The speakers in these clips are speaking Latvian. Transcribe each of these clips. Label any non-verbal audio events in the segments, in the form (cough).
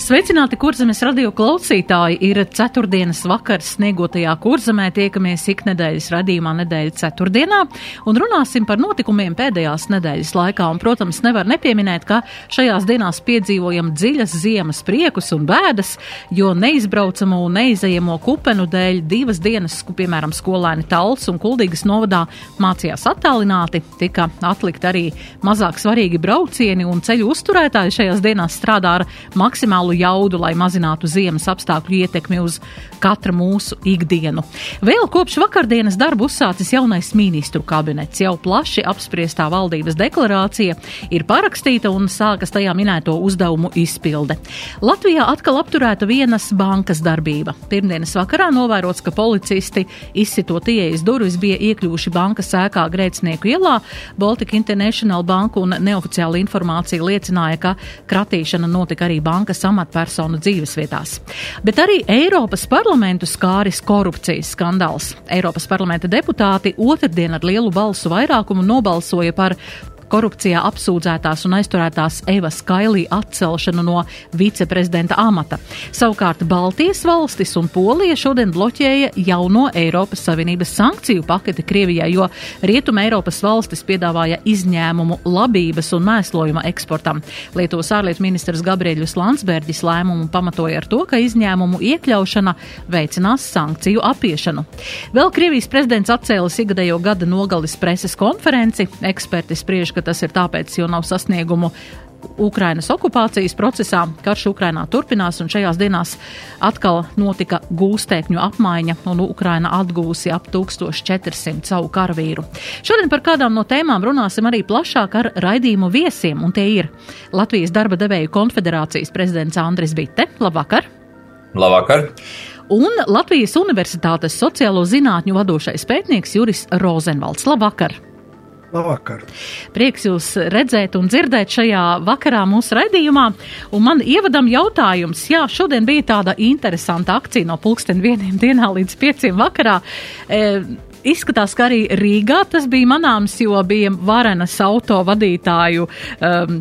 Sveicināti kurzemes radio klausītāji! Ir ceturtdienas vakars sniegotajā kurzemē. Tiekamies iknedēļas radījumā nedēļa ceturtdienā un runāsim par notikumiem pēdējās nedēļas laikā. Un, protams, nevar nepieminēt, ka šajās dienās piedzīvojam dziļas ziemas priekus un bēdas, jo neizbraucamo un neizejamo kupenu dēļ divas dienas, piemēram, skolēni Talts un Kuldīgas novadā mācījās attālināti, tika atlikt arī mazāk svarīgi braucieni un ceļu uzturētāji šajās dienās strādā ar maksimālu jaudu, lai mazinātu ziemas apstākļu ietekmi uz katra mūsu ikdienu. Vēl kopš vakardienas darbu uzsācis jaunais ministru kabinets. Jau plaši apspriestā valdības deklarācija ir parakstīta un sākas tajā minēto uzdevumu izpilde. Latvijā atkal apturēta vienas bankas darbība. Pirmdienas vakarā novērots, ka policisti izsitot ieejas durvis bija iekļuvuši bankas sēkā Grēcinieku ielā. Baltic International Banka un neoficiāla informācija liecināja, ka kratīšana notika arī bankas amatpersonu dzīvesvietās. Bet arī Eiropas parlamentu skāris korupcijas skandāls. Eiropas parlamenta deputāti otrdien ar lielu balsu vairākumu nobalsoja par korupcijā apsūdzētās un aizturētās Evas Kailī atcelšanu no viceprezidenta amata. Savukārt Baltijas valstis un Polija šodien bloķēja jauno Eiropas Savienības sankciju paketi Krievijai, jo Rietuma Eiropas valstis piedāvāja izņēmumu labības un mēslojuma eksportam. Lietuvas ārlietu ministrs Gabrieļus Landsbergis lēmumu pamatoja ar to, ka izņēmumu iekļaušana veicinās sankciju apiešanu. Vēl Krievijas prezidents atcēlis ikgadējo gada nogalis preses konferenci. Eksperti spriež, ka tas ir tāpēc, jo nav sasniegumu Ukrainas okupācijas procesā. Karš Ukrainā turpinās, un šajās dienās atkal notika gūstekņu apmaiņa, un Ukraina atgūsi ap 1400 savu karavīru. Šodien par kādām no tēmām runāsim arī plašāk ar raidījumu viesiem, un tie ir Latvijas darba devēju konfederācijas prezidents Andris Bitte. Labvakar! Labvakar! Un Latvijas Universitātes sociālo zinātņu vadošais pētnieks Juris Rozenvalds. Labvakar! Labvakar. Prieks jūs redzēt un dzirdēt šajā vakarā mūsu raidījumā. Un man ievadam jautājums, jā, šodien bija tāda interesanta akcija no pulksten vieniem dienā līdz pieciem vakarā. E, Izskatās, ka arī Rīgā tas bija manāms, jo bija varenas autovadītāju, um,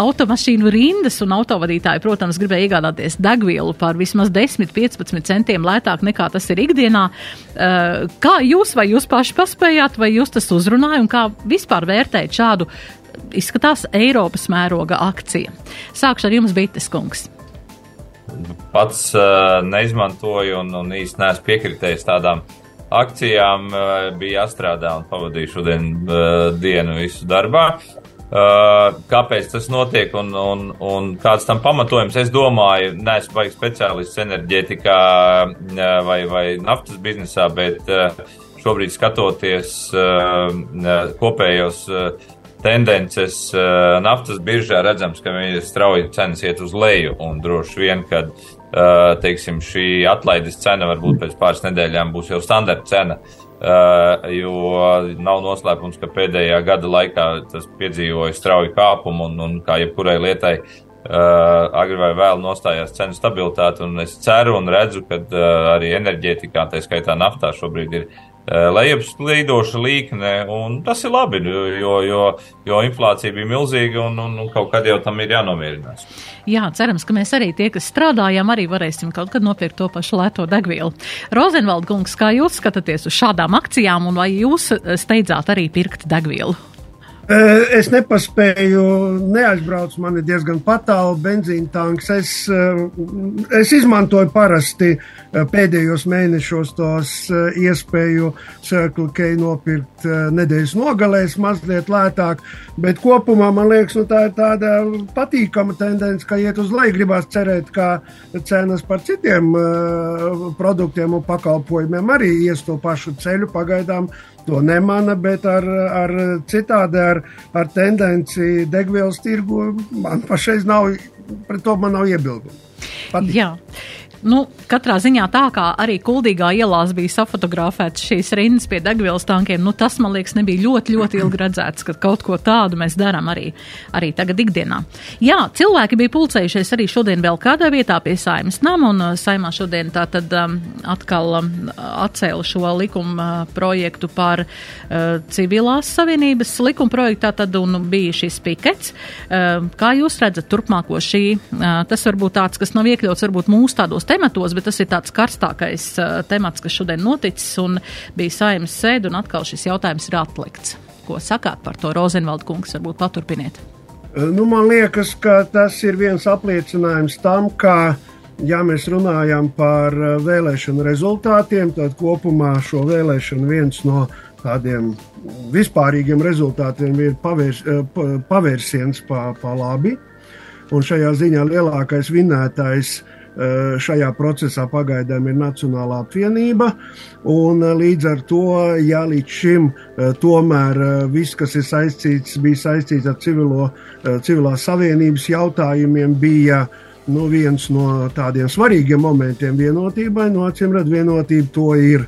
automašīnu rindas, un autovadītāji, protams, gribēja iegādāties degvielu par vismaz 10-15 centiem lētāk nekā tas ir ikdienā. Uh, kā jūs vai jūs paši paspējāt, vai jūs tas uzrunāja, un kā vispār vērtēt šādu, izskatās, Eiropas mēroga akcija? Sākšu ar jums, Bites kungs. Pats uh, neizmantoju un, un īsti neesmu piekritējis tādām akcijām uh, bija jāstrādā un pavadīju šodien uh, dienu visu darbā. Uh, kāpēc tas notiek un, un, un kāds tam pamatojums? Es domāju, neesmu baigts speciālists enerģētikā uh, vai, vai naftas biznesā, bet uh, šobrīd skatoties uh, kopējos tendences naftas biržā, redzams, ka strauji cenas iet uz leju un droši vien, kad teiksim, šī atlaides cena varbūt pēc pāris nedēļām būs jau standarta cena. Uh, jo nav noslēpums, ka pēdējā gada laikā tas piedzīvoja strauju kāpumu un, un kā jebkurai lietai, uh, agri vai vēl nostājās cenu stabilitāte. Es ceru un redzu, ka uh, arī enerģētikā, tā skaitā naftā, šobrīd ir Eh, lejupslīdoša līkne, un tas ir labi, jo, jo, jo inflācija bija milzīga, un, un, un kaut kad jau tam ir jānomierinās. Jā, cerams, ka mēs arī tie, kas strādājam, arī varēsim kaut kad nopirkt to pašu lēto degvielu. Rozenvald kungs, kā jūs skatāties uz šādām akcijām, un vai jūs eh, steidzāt arī pirkt degvielu? Es nepaspēju, neaizbraucu, man ir diezgan patālu benzīna tanks. Es, es izmantoju parasti pēdējos mēnešos tos iespēju Circle K nopirkt nedēļas nogalēs mazliet lētāk, bet kopumā man liekas, nu, tā ir tāda patīkama tendence, ka iet uz leju gribās cerēt, ka cenas par citiem produktiem un pakalpojumiem arī ies to pašu ceļu pagaidām to nemana, bet ar, ar citādi, ar, ar tendenci degvielas tirgu man pašreiz nav, pret to man nav iebildumu. Patīk. Jā. Nu, katrā ziņā tā kā arī kuldīgā ielās bija safotografēts šīs rindas pie degvielas tankiem, nu tas, man liekas, nebija ļoti, ļoti ilgi redzēts, ka kaut ko tādu mēs darām arī, arī tagad ikdienā. Jā, cilvēki bija pulcējušies arī šodien vēl kādā vietā pie saimas nama, un uh, saimā šodien tā tad um, atkal um, atcēla šo likumu uh, projektu par uh, civilās savienības likumu projektu, tā tad un bija šis pikets. Uh, kā jūs redzat turpmāko šī, uh, tas varbūt tāds, kas nav iekļauts varbūt mūsu tādos te tematos, bet tas ir tāds karstākais uh, temats, kas šodien noticis un bija saimnes sēde, un atkal šis jautājums ir atlikts. Ko sakāt par to, Rozenvalda kungs, varbūt paturpiniet? Nu, man liekas, ka tas ir viens apliecinājums tam, ka, ja mēs runājam par vēlēšanu rezultātiem, tad kopumā šo vēlēšanu viens no tādiem vispārīgiem rezultātiem ir pavērs, pavērsiens pa, pa labi. Un šajā ziņā lielākais vinētājs ir šajā procesā pagaidām ir Nacionālā apvienība. Eh, līdz ar to, ja līdz šim eh, tomēr viss, kas ir saistīts, bija saistīts ar civilo, civilās savienības jautājumiem, bija nu, viens no tādiem svarīgiem momentiem vienotībai. No acīm redzot, vienotība to ir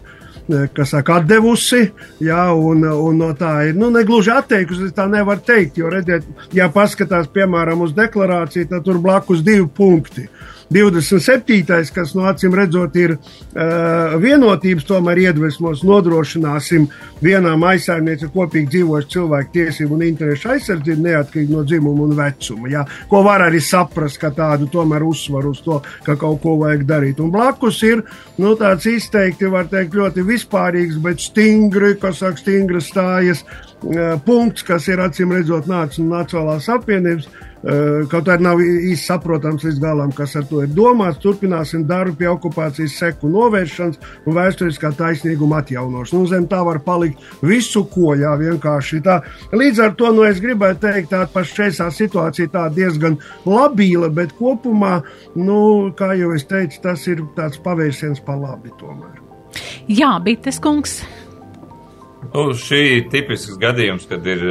kas saka, atdevusi, jā, un, un no tā ir, nu, negluži atteikusi, tā nevar teikt, jo, redziet, ja paskatās, piemēram, uz deklarāciju, tad tur blakus divi punkti. 27. kas no acīm redzot ir uh, vienotības, tomēr iedvesmos nodrošināsim vienām aizsaimniecībām kopīgi dzīvojušu cilvēku tiesību un interešu aizsardzību neatkarīgi no dzimuma un vecuma. Jā, ko var arī saprast, ka tādu tomēr uzsvaru uz to, ka kaut ko vajag darīt. Un blakus ir nu, tāds izteikti, var teikt, ļoti vispārīgs, bet stingri, kas saka, stingri stājas uh, punkts, kas ir acīm redzot nācis no Nacionālās apvienības kaut arī nav īsti saprotams līdz galam, kas ar to ir domāts. Turpināsim darbu pie okupācijas seku novēršanas un vēsturiskā taisnīguma atjaunošanas. Nu, zem tā var palikt visu, ko jā, vienkārši tā. Līdz ar to nu, es gribētu teikt, tā pašreizā situācija tā diezgan labīla, bet kopumā, nu, kā jau es teicu, tas ir tāds pavērsiens pa labi tomēr. Jā, Bites kungs. Nu, šī ir tipisks gadījums, kad ir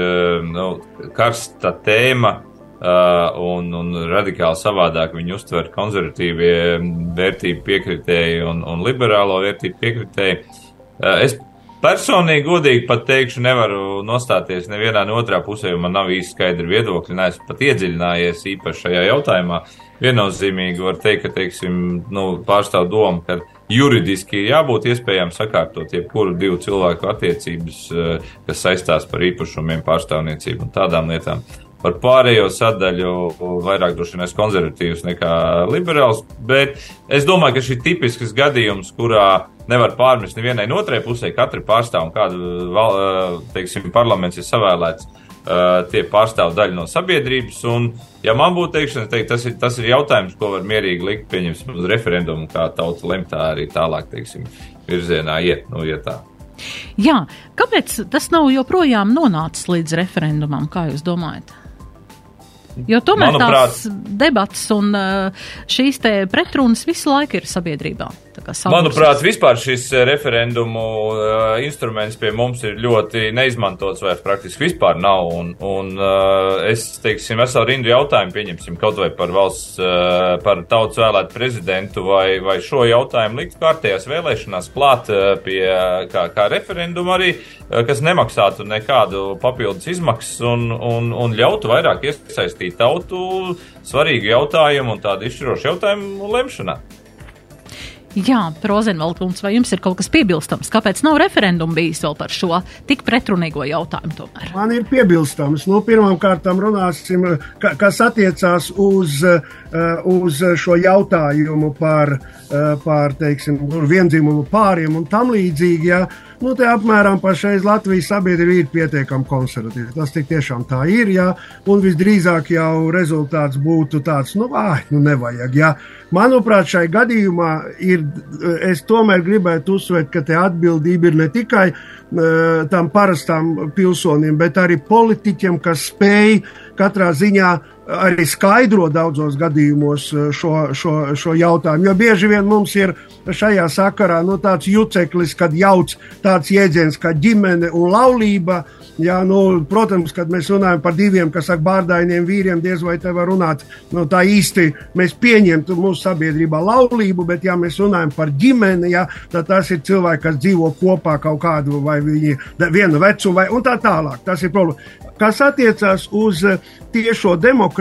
nu, karsta tēma Uh, un, un radikāli savādāk viņi uztver konservatīvie vērtību piekritēji un, un liberālo vērtību piekritēji. Uh, es personīgi, godīgi pat teikšu, nevaru nostāties nevienā ne otrā pusē, jo man nav īsti skaidri viedokļi. Nē, es pat iedziļinājies īpaši šajā jautājumā. Viennozīmīgi var teikt, ka, teiksim, nu, pārstāv domu, ka juridiski ir jābūt iespējām sakārtot jebkuru divu cilvēku attiecības, uh, kas saistās par īpašumiem, pārstāvniecību un tādām lietām. Par pārējo sadaļu vairāk droši vien es konservatīvs nekā liberāls, bet es domāju, ka šī ir tipisks gadījums, kurā nevar pārmest nevienai otrai pusē, katra pārstāv un kāda, teiksim, parlaments ir savēlēts. Tie pārstāv daļu no sabiedrības, un, ja man būtu teikšana, teikt, tas, ir, tas ir jautājums, ko var mierīgi likt, pieņemsim, uz referendumu, kā tauta lemtā arī tālāk, teiksim, virzienā iet, nu, iet tā. Jā, kāpēc tas nav joprojām nonācis līdz referendumam, kā jūs domājat? Jo tomēr Manuprāt, tās debatas un uh, šīs pretrunas visu laiku ir sabiedrībā. Manuprāt, vispār šis uh, referendumu uh, instruments pie mums ir ļoti neizmantots, vai praktiski vispār nav. Un, un uh, es, teiksim, veselu rindu jautājumu pieņemsim kaut vai par valsts, uh, par tautas vēlētu prezidentu, vai, vai šo jautājumu likt kārtējās vēlēšanās klāt uh, pie kā, kā referendumu arī, uh, kas nemaksātu nekādu papildus izmaksas un, un, un ļautu vairāk iesaistīt tautu svarīgu jautājumu un tādu izšķirošu jautājumu lemšanā. Jā, Rozenvaldkungs, vai jums ir kaut kas piebilstams? Kāpēc nav referendumu bijis vēl par šo tik pretrunīgo jautājumu tomēr? Man ir piebilstams. Nu, Pirmkārt, runāsim, ka, kas attiecās uz, uh, uz šo jautājumu par, uh, par teiksim, viendzimumu pāriem un tam līdzīgi. Ja, Nu, te apmēram pašreiz Latvijas sabiedrība ir pietiekami konservatīva. Tas tiešām tā ir. Jā, un visdrīzāk jau rezultāts būtu tāds, nu, ah, nu nevajag. Jā. Manuprāt, šai gadījumā ir, es tomēr gribētu uzsvērt, ka te atbildība ir ne tikai uh, tam parastam pilsonim, bet arī politiķiem, kas spēj katrā ziņā arī skaidro daudzos gadījumos eh, šo, šo, šo jautājumu. Jo bieži vien mums ir šajā sakarā nu, tāds juceklis, kad jauc tāds jēdziens kā ģimene un laulība. Jā, nu, protams, kad mēs runājam par diviem, kas saka, bārdainiem vīriem, diez vai te var runāt nu, tā īsti. Mēs pieņemtu, mūsu sabiedrībā laulību, bet, ja mēs runājam par ģimeni, ja, tad tas ir cilvēki, kas dzīvo kopā kaut kādu vai viņi vienu vecumu vai tā tālāk. Tas ir problēma. Kas attiecās uz eh, tiešo demokrātiju,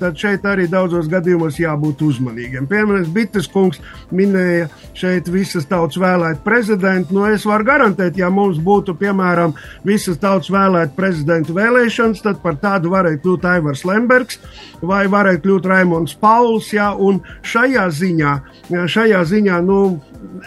tad šeit arī daudzos gadījumos jābūt uzmanīgiem. Piemēram, Bites kungs minēja šeit visas tautas vēlēt prezidentu. Nu, es varu garantēt, ja mums būtu, piemēram, visas tautas vēlēt prezidentu vēlēšanas, tad par tādu varētu kļūt Aivars Lembergs vai varētu kļūt Raimons Pauls. Ja, un šajā ziņā, šajā ziņā nu,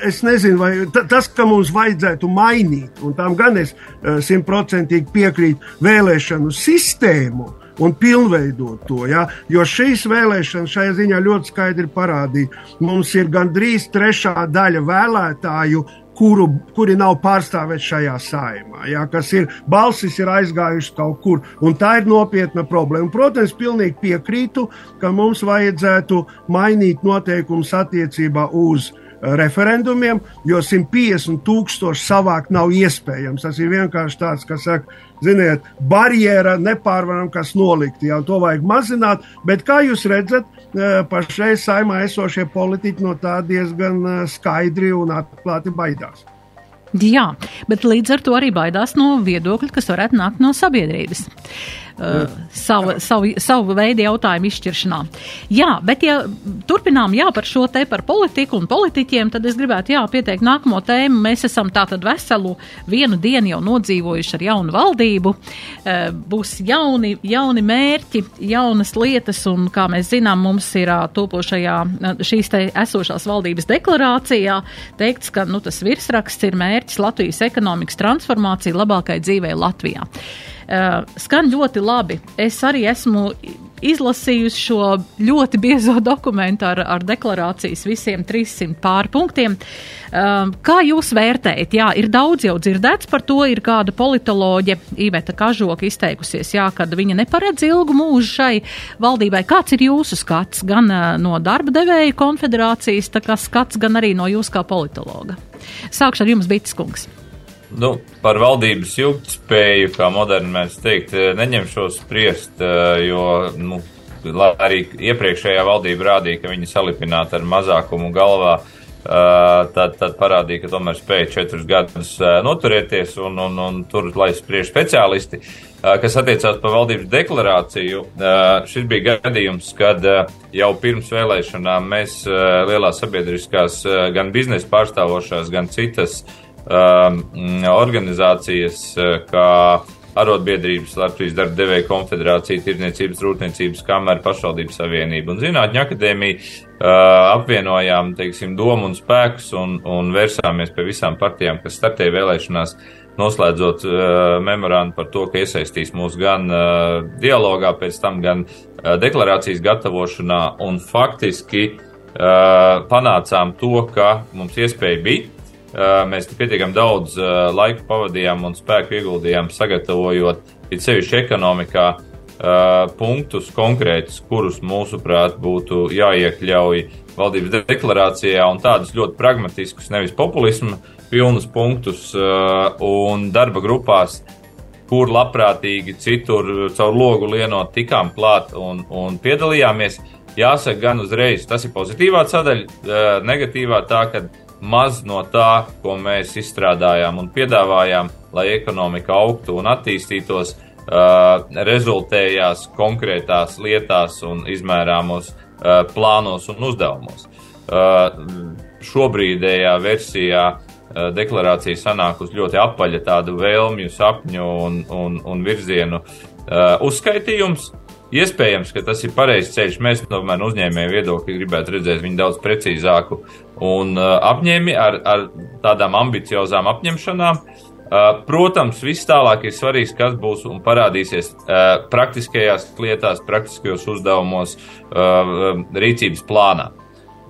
es nezinu, vai tas, ka mums vajadzētu mainīt, un tam gan es eh, simtprocentīgi piekrītu, vēlēšanu sistēmu un pilnveidot to. Ja? Jo šīs vēlēšanas šajā ziņā ļoti skaidri parādīja, mums ir gandrīz trešā daļa vēlētāju. Kuru, kuri nav pārstāvēti šajā saimā, ja, kas ir balsis, ir aizgājušas kaut kur, tā ir nopietna problēma. Protams, pilnīgi piekrītu, ka mums vajadzētu mainīt noteikumus attiecībā uz uh, referendumiem, jo 150 tūkstoši savākt nav iespējams. Tas ir vienkārši tāds, kas saka, ziniet, barjera nepārvaram, kas nolikt, jau to vajag mazināt, bet kā jūs redzat, eh, pašreiz saimā esošie politiķi no tā diezgan eh, skaidri un atklāti baidās. Jā, bet līdz ar to arī baidās no viedokļa, kas varētu nākt no sabiedrības. Uh, savu, savu, savu veidu jautājumu izšķiršanā. Jā, bet ja turpinām jā, par šo te par politiku un politiķiem, tad es gribētu jā, pieteikt nākamo tēmu. Mēs esam tātad veselu vienu dienu jau nodzīvojuši ar jaunu valdību. Uh, būs jauni, jauni mērķi, jaunas lietas, un kā mēs zinām, mums ir uh, topošajā šīs te esošās valdības deklarācijā teikts, ka nu, tas virsraksts ir mērķis Latvijas ekonomikas transformācija labākai dzīvei Latvijā. Uh, skan ļoti labi. Es arī esmu izlasījusi šo ļoti biezo dokumentu ar, ar deklarācijas visiem 300 pārpunktiem. Uh, kā jūs vērtējat? Jā, ir daudz jau dzirdēts par to, ir kāda politoloģe Iveta Kažoka izteikusies, jā, kad viņa neparedz ilgu mūžu šai valdībai. Kāds ir jūsu skats gan uh, no darba devēja konfederācijas, tā kā skats, gan arī no jūs kā politologa? Sākšu ar jums, Bitis kungs. Nu, par valdības ilgtspēju, kā moderni mēs teikt, eh, neņemšos spriest, eh, jo nu, arī iepriekšējā valdība rādīja, ka viņi salipināti ar mazākumu galvā. Uh, tad, tad parādīja, ka tomēr spēja četrus gadus noturēties, un, un, un tur lai spriež speciālisti. Kas attiecās par valdības deklarāciju, šis bija gadījums, kad jau pirms vēlēšanām mēs lielās sabiedriskās, gan biznesa pārstāvošās, gan citas uh, organizācijas, uh, kā arotbiedrības, Latvijas darba devēja konfederācija, tirdzniecības, rūpniecības kamera, pašvaldības savienība un zinātņu akadēmija uh, apvienojām, teiksim, domu un spēkus un, un vērsāmies pie visām partijām, kas startēja vēlēšanās, noslēdzot uh, memorandu par to, ka iesaistīs mūs gan uh, dialogā, pēc tam gan uh, deklarācijas gatavošanā. Un faktiski uh, panācām to, ka mums iespēja bija mēs pietiekami daudz laika pavadījām un spēku ieguldījām sagatavojot, it sevišķi ekonomikā, punktus konkrētus, kurus mūsuprāt būtu jāiekļauj valdības deklarācijā un tādus ļoti pragmatiskus, nevis populismu pilnus punktus un darba grupās, kur labprātīgi citur caur logu lienot tikām klāt un, un piedalījāmies. Jāsaka gan uzreiz, tas ir pozitīvā sadaļa, negatīvā tā, ka maz no tā, ko mēs izstrādājām un piedāvājām, lai ekonomika augtu un attīstītos, rezultējās konkrētās lietās un izmērāmos plānos un uzdevumos. Šobrīdējā versijā deklarācija sanāk uz ļoti apaļa tādu vēlmju, sapņu un, un, un virzienu uzskaitījums. Iespējams, ka tas ir pareizs ceļš. Mēs tomēr uzņēmēju viedokļi gribētu redzēt viņu daudz precīzāku un uh, apņēmi ar, ar tādām ambiciozām apņemšanām. Uh, protams, viss tālāk ir svarīgs, kas būs un parādīsies uh, praktiskajās lietās, praktiskajos uzdevumos, uh, rīcības plānā.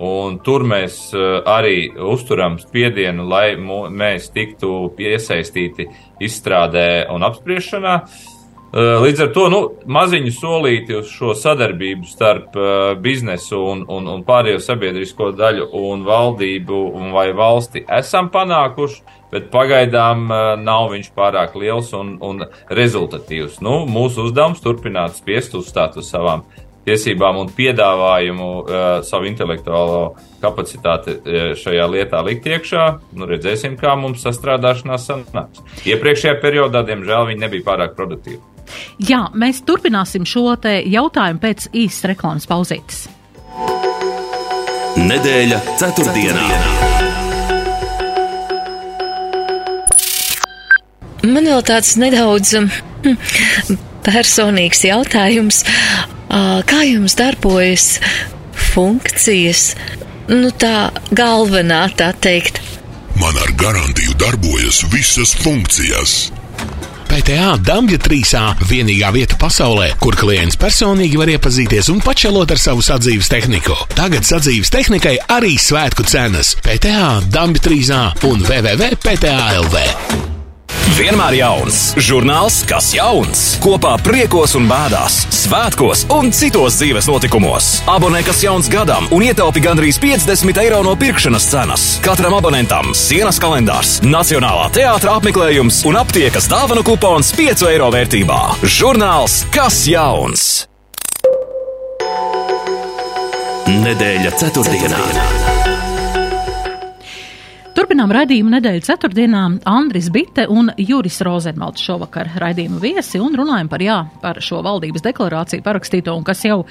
Un tur mēs uh, arī uzturam spiedienu, lai mēs tiktu iesaistīti izstrādē un apspriešanā. Uh, līdz ar to nu, maziņu solīti uz šo sadarbību starp uh, biznesu un, un, un pārējo sabiedrisko daļu un valdību un vai valsti esam panākuši, bet pagaidām uh, nav viņš pārāk liels un, un rezultatīvs. Nu, mūsu uzdevums turpināt spiest uzstāt uz savām tiesībām un piedāvājumu uh, savu intelektuālo kapacitāti uh, šajā lietā likt iekšā. Nu, redzēsim, kā mums sastrādāšanās sanāks. Iepriekšējā periodā, diemžēl, viņi nebija pārāk produktīvi. Jā, mēs turpināsim šo jautājumu pēc īsas reklāmas pauzītes. Nedēļa ceturtdienā. Man vēl tāds nedaudz hm, personīgs jautājums. Kā jums darbojas funkcijas, nu tā galvenā, tā teikt? Man ar garantiju darbojas visas funkcijas. PTA Dabja 3A - vienīgā vieta pasaulē, kur klients personīgi var iepazīties un pačelot ar savu sadzīves tehniku. Tagad sadzīves tehnikai arī svētku cenas - PTA Dabja 3A un www.pta.lv. Vienmēr jauns. Žurnāls, kas jauns. Kopā priekos un bēdās, svētkos un citos dzīves notikumos. Abonē, kas jauns gadam un ietaupi gandrīz 50 eiro no pirkšanas cenas. Katram abonentam sienas kalendārs, nacionālā teātra apmeklējums un aptiekas dāvanu kupons 5 eiro vērtībā. Žurnāls, kas jauns. Nedēļa ceturtdienā. ceturtdienā. Turpinām raidījumu nedēļu ceturtdienā. Andris Bite un Juris Rozenvalds šovakar raidījumu viesi un runājam par, jā, par šo valdības deklarāciju parakstīto un kas jau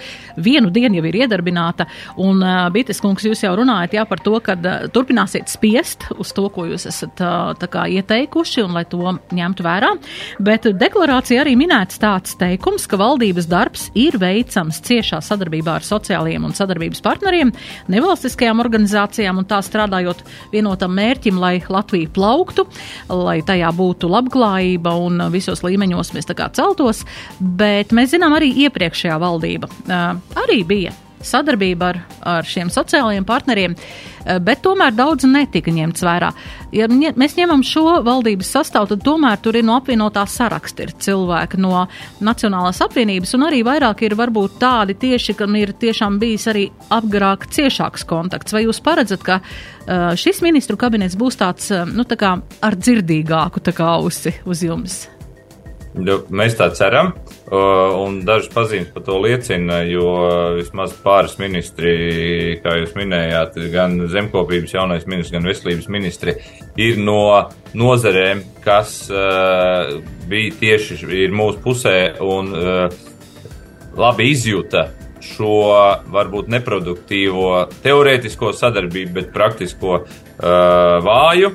vienu dienu jau ir iedarbināta. Un uh, Bites kungs, jūs jau runājat jā, par to, ka uh, turpināsiet spiest uz to, ko jūs esat uh, tā kā ieteikuši un lai to ņemtu vērā. Bet deklarācija arī minēts tāds teikums, ka valdības darbs ir veicams ciešā sadarbībā ar sociālajiem un sadarbības partneriem, nevalstiskajām organizācijām un tā strādājot vienotam mērķim, lai Latvija plauktu, lai tajā būtu labklājība un visos līmeņos mēs tā kā celtos, bet mēs zinām arī iepriekšējā valdība arī bija sadarbība ar, ar šiem sociālajiem partneriem, eh, bet tomēr daudz netika ņemts vērā. Ja mēs ņemam šo valdības sastāvu, tad tomēr tur ir no apvienotā saraksta ir cilvēki no Nacionālās apvienības, un arī vairāk ir varbūt tādi tieši, kam ir tiešām bijis arī apgarāk ciešāks kontakts. Vai jūs paredzat, ka uh, šis ministru kabinets būs tāds, uh, nu, tā kā ar dzirdīgāku tā kā ausi uz jums? Nu, mēs tā ceram, un dažas pazīmes par to liecina, jo vismaz pāris ministri, kā jūs minējāt, gan zemkopības jaunais ministrs, gan veselības ministri, ir no nozarēm, kas uh, bija tieši mūsu pusē un uh, labi izjūta šo varbūt neproduktīvo teorētisko sadarbību, bet praktisko uh, vāju.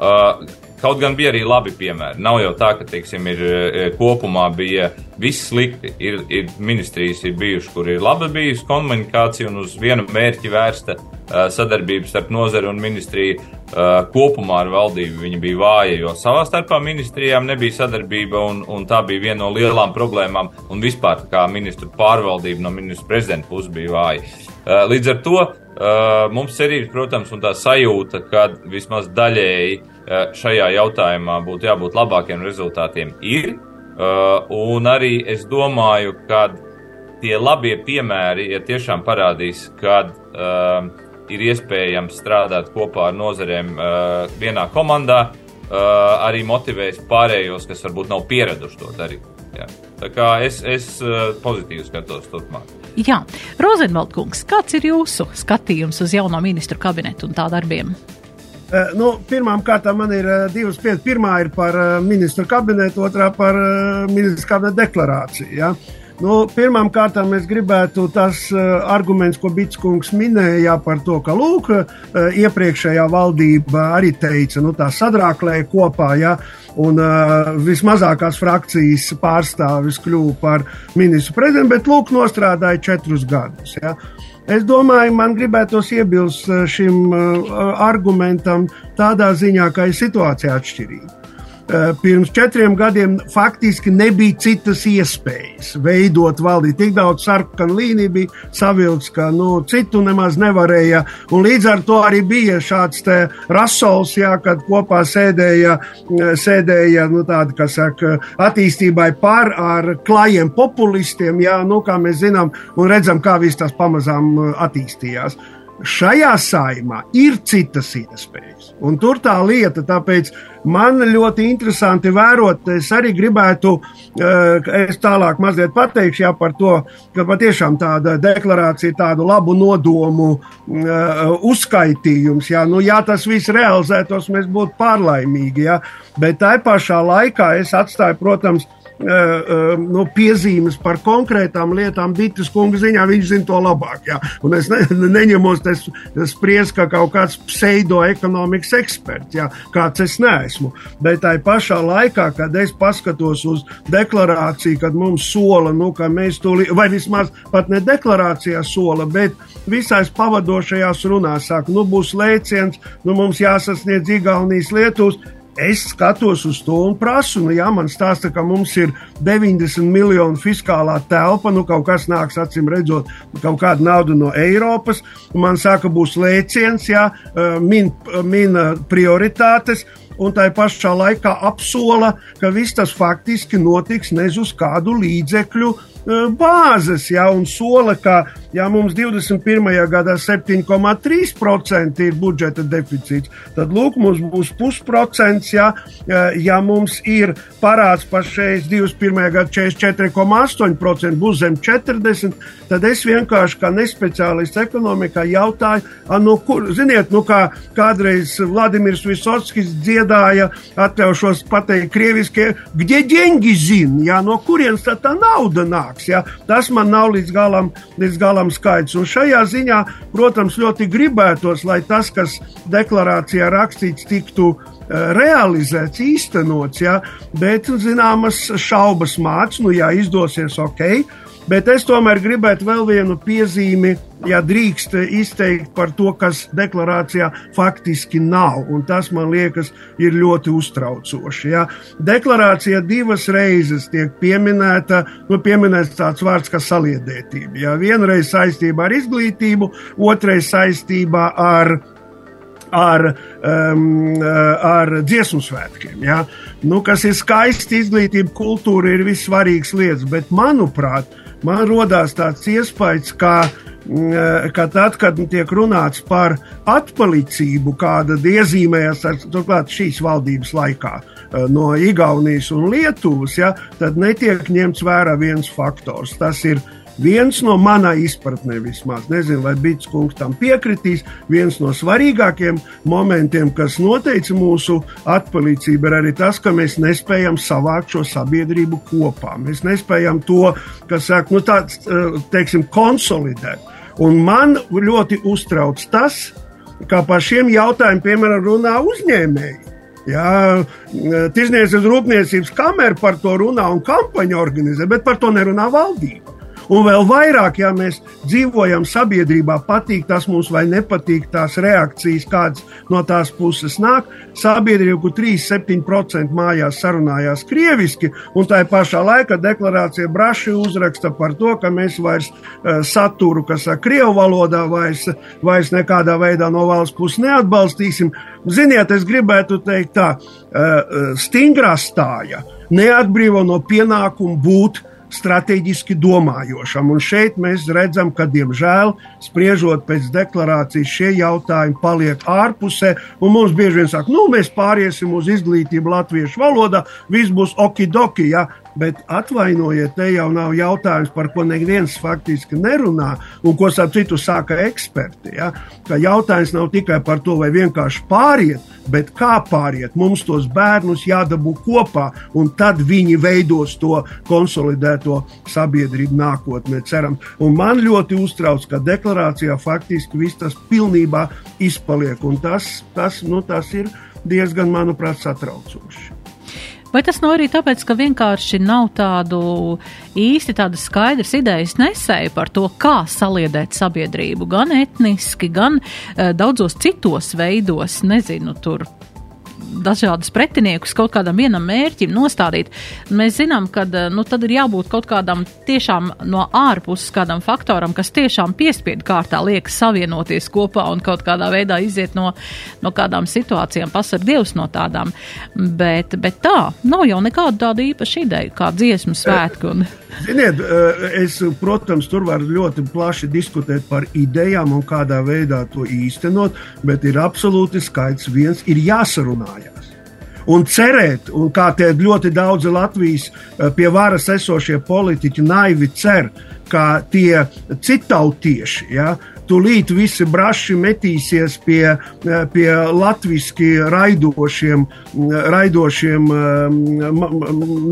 Uh, Kaut gan bija arī labi piemēri. Nav jau tā, ka teiksim, ir, e, kopumā bija viss slikti. Ir, ir ministrijas ir bijušas, kur ir laba bijusi komunikācija un uz vienu mērķi vērsta uh, sadarbība starp nozari un ministriju. Uh, kopumā ar valdību viņa bija vāja, jo savā starpā ministrijām nebija sadarbība, un, un tā bija viena no lielām problēmām. Un vispār kā ministru pārvaldība no ministra prezidenta puses bija vāja. Līdz ar to mums cerības, protams, un tā sajūta, ka vismaz daļēji šajā jautājumā būtu jābūt labākiem rezultātiem, ir. Uh, un arī es domāju, ka tie labie piemēri, ja tiešām parādīs, kad uh, ir iespējams strādāt kopā ar nozarēm vienā komandā, arī motivēs pārējos, kas varbūt nav pieraduši to darīt. Jā. Tā kā es, es pozitīvi skatos turpmāk. Jā, Rozenvaldkungs, kāds ir jūsu skatījums uz jauno ministru kabinetu un tā darbiem? Uh, nu, Pirmām kārtām man ir uh, divas pieejas. Pirmā ir par uh, ministru kabinetu, otrā par ministru kabinetu deklarāciju. Ja? Nu, Pirmām kārtām es gribētu tas uh, arguments, ko Bitskungs minēja par to, ka lūk, uh, iepriekšējā valdība arī teica, nu tā sadrāklēja kopā, ja, un uh, vismazākās frakcijas pārstāvis kļuva par ministru prezidentu, bet lūk, nostrādāja četrus gadus. Ja. Es domāju, man gribētos iebilst šim argumentam tādā ziņā, ka ir situācija atšķirīga. Eh, pirms četriem gadiem faktiski nebija citas iespējas veidot valdību. Tik daudz sarkanu līniju bija savilkts, ka nu, citu nemaz nevarēja. Un līdz ar to arī bija šāds rasols, jā, kad kopā sēdēja, eh, sēdēja nu, tādi, kas saka, attīstībai par ar klājiem populistiem, jā, nu, kā mēs zinām un redzam, kā viss tas pamazām eh, attīstījās. Šajā saimā ir citas iespējas. Un tur tā lieta, tāpēc man ļoti interesanti vērot, es arī gribētu, eh, es tālāk mazliet pateikšu jā, par to, ka patiešām tāda deklarācija, tādu labu nodomu uh, uzskaitījums, jā, nu, ja tas viss realizētos, mēs būtu pārlaimīgi, jā, bet tā pašā laikā es atstāju, protams, nu, piezīmes par konkrētām lietām, Dītas kunga ziņā viņš zina to labāk. Jā. Un es ne, neņemos spriest, ka kaut kāds pseidoekonomikas eksperts, jā, kāds es neesmu. Bet tai pašā laikā, kad es paskatos uz deklarāciju, kad mums sola, nu, ka mēs to, vai vismaz pat ne deklarācijā sola, bet visais pavadošajās runās saka, nu, būs lēciens, nu, mums jāsasniedz Igaunijas Lietuvas Es skatos uz to un prasu, nu, jā, man stāsta, ka mums ir 90 miljonu fiskālā telpa, nu, kaut kas nāks, acīm redzot, kaut kāda nauda no Eiropas. Man saka, būs lēciens, jā, min, min prioritātes, un tā pašā laikā apsola, ka viss tas faktiski notiks nez uz kādu līdzekļu bāzes, ja, un sola, ka ja mums 21. gadā 7,3% ir budžeta deficīts, tad lūk, mums būs pusprocents, ja, ja mums ir parāds pašreiz 21. gada 44,8%, būs zem 40%, tad es vienkārši kā nespeciālists ekonomikā jautāju, no kur, ziniet, nu kā kādreiz Vladimirs Visotskis dziedāja, atļaušos pateikt krieviski, где деньги zin, ja, no kurienes tā, tā nauda nāk Nāks. Ja? Tas man nav līdz galam, līdz galam skaidrs. Un šajā ziņā, protams, ļoti gribētos, lai tas, kas deklarācijā rakstīts, tiktu eh, realizēts, īstenots, ja? bet zināmas šaubas mācīt, nu, ja izdosies ok. Bet es tomēr gribētu vēl vienu piezīmi, ja drīkst izteikt par to, kas deklarācijā faktiski nav. Un tas man liekas, ir ļoti uztraucoši. Ja. Deklarācijā divas reizes tiek pieminēta, nu, pieminēts tāds vārds kā saliedētība. Ja. Vienreiz saistībā ar izglītību, otrais saistībā ar ar, um, ar dziesmu svētkiem. Ja? Nu, kas ir skaisti, izglītība, kultūra ir vissvarīgas lietas, bet manuprāt, man rodās tāds iespējas, ka, mm, ka tad, kad tiek runāts par atpalicību, kāda iezīmējas ar turklāt šīs valdības laikā eh, no Igaunijas un Lietuvas, ja, tad netiek ņemts vērā viens faktors. Tas ir Viens no manā izpratnē, vismaz, nezinu, vai Bits kungs tam piekritīs, viens no svarīgākiem momentiem, kas noteica mūsu atpalīdzību, ir arī tas, ka mēs nespējam savākt šo sabiedrību kopā. Mēs nespējam to, kas sāk, nu, tāds, teiksim, konsolidēt. Un man ļoti uztrauc tas, kā par šiem jautājumiem, piemēram, runā uzņēmēji. Jā, tirzniecības rūpniecības kamera par to runā un kampaņu organizē, bet par to nerunā valdība. Un vēl vairāk, ja mēs dzīvojam sabiedrībā, patīk tas mums vai nepatīk tās reakcijas, kādas no tās puses nāk. Sabiedrība, kur 3,7% mājās sarunājās krieviski, un tā pašā laikā deklarācija braši uzraksta par to, ka mēs vairs uh, saturu, kas ir krievu valodā, vairs, vairs nekādā veidā no valsts puses neatbalstīsim. Ziniet, es gribētu teikt tā, uh, stingrā stāja neatbrīvo no pienākumu būt strateģiski domājošam. Un šeit mēs redzam, ka, diemžēl, spriežot pēc deklarācijas, šie jautājumi paliek ārpusē. Mums bieži vien saka, nu, mēs pāriesim uz izglītību latviešu valodā, viss būs okidoki. Ja? Bet atvainojiet, te jau nav jautājums, par ko neviens faktiski nerunā, un ko starp citu saka eksperti. Ja? Ka jautājums nav tikai par to, vai vienkārši pāriet, bet kā pāriet. Mums tos bērnus jādabū kopā, un tad viņi veidos to konsolidēto sabiedrību nākotnē, ceram. Un man ļoti uztrauc, ka deklarācijā faktiski viss tas pilnībā izpaliek, un tas, tas, nu, tas ir diezgan, manuprāt, satraucoši. Vai tas nav arī tāpēc, ka vienkārši nav tādu īsti tādas skaidras idejas nesēju par to, kā saliedēt sabiedrību, gan etniski, gan uh, daudzos citos veidos, nezinu, tur dažādus pretiniekus kaut kādam vienam mērķim nostādīt. Mēs zinām, ka nu, tad ir jābūt kaut kādam tiešām no ārpuses kādam faktoram, kas tiešām piespiedu kārtā liekas savienoties kopā un kaut kādā veidā iziet no, no kādām situācijām, pasarg Dievs no tādām. Bet, bet tā, nav jau nekāda tāda īpaša ideja, kā dziesmu svētku. Un... (laughs) Ziniet, es, protams, tur var ļoti plaši diskutēt par idejām un kādā veidā to īstenot, bet ir absolūti skaidrs, viens ir jāsarunājās. Un cerēt, un kā tie ļoti daudzi Latvijas eh, pie varas esošie politiķi naivi cer, ka tie citautieši, ja, tūlīt visi braši metīsies pie, eh, pie latviski raidošiem, raidošiem eh,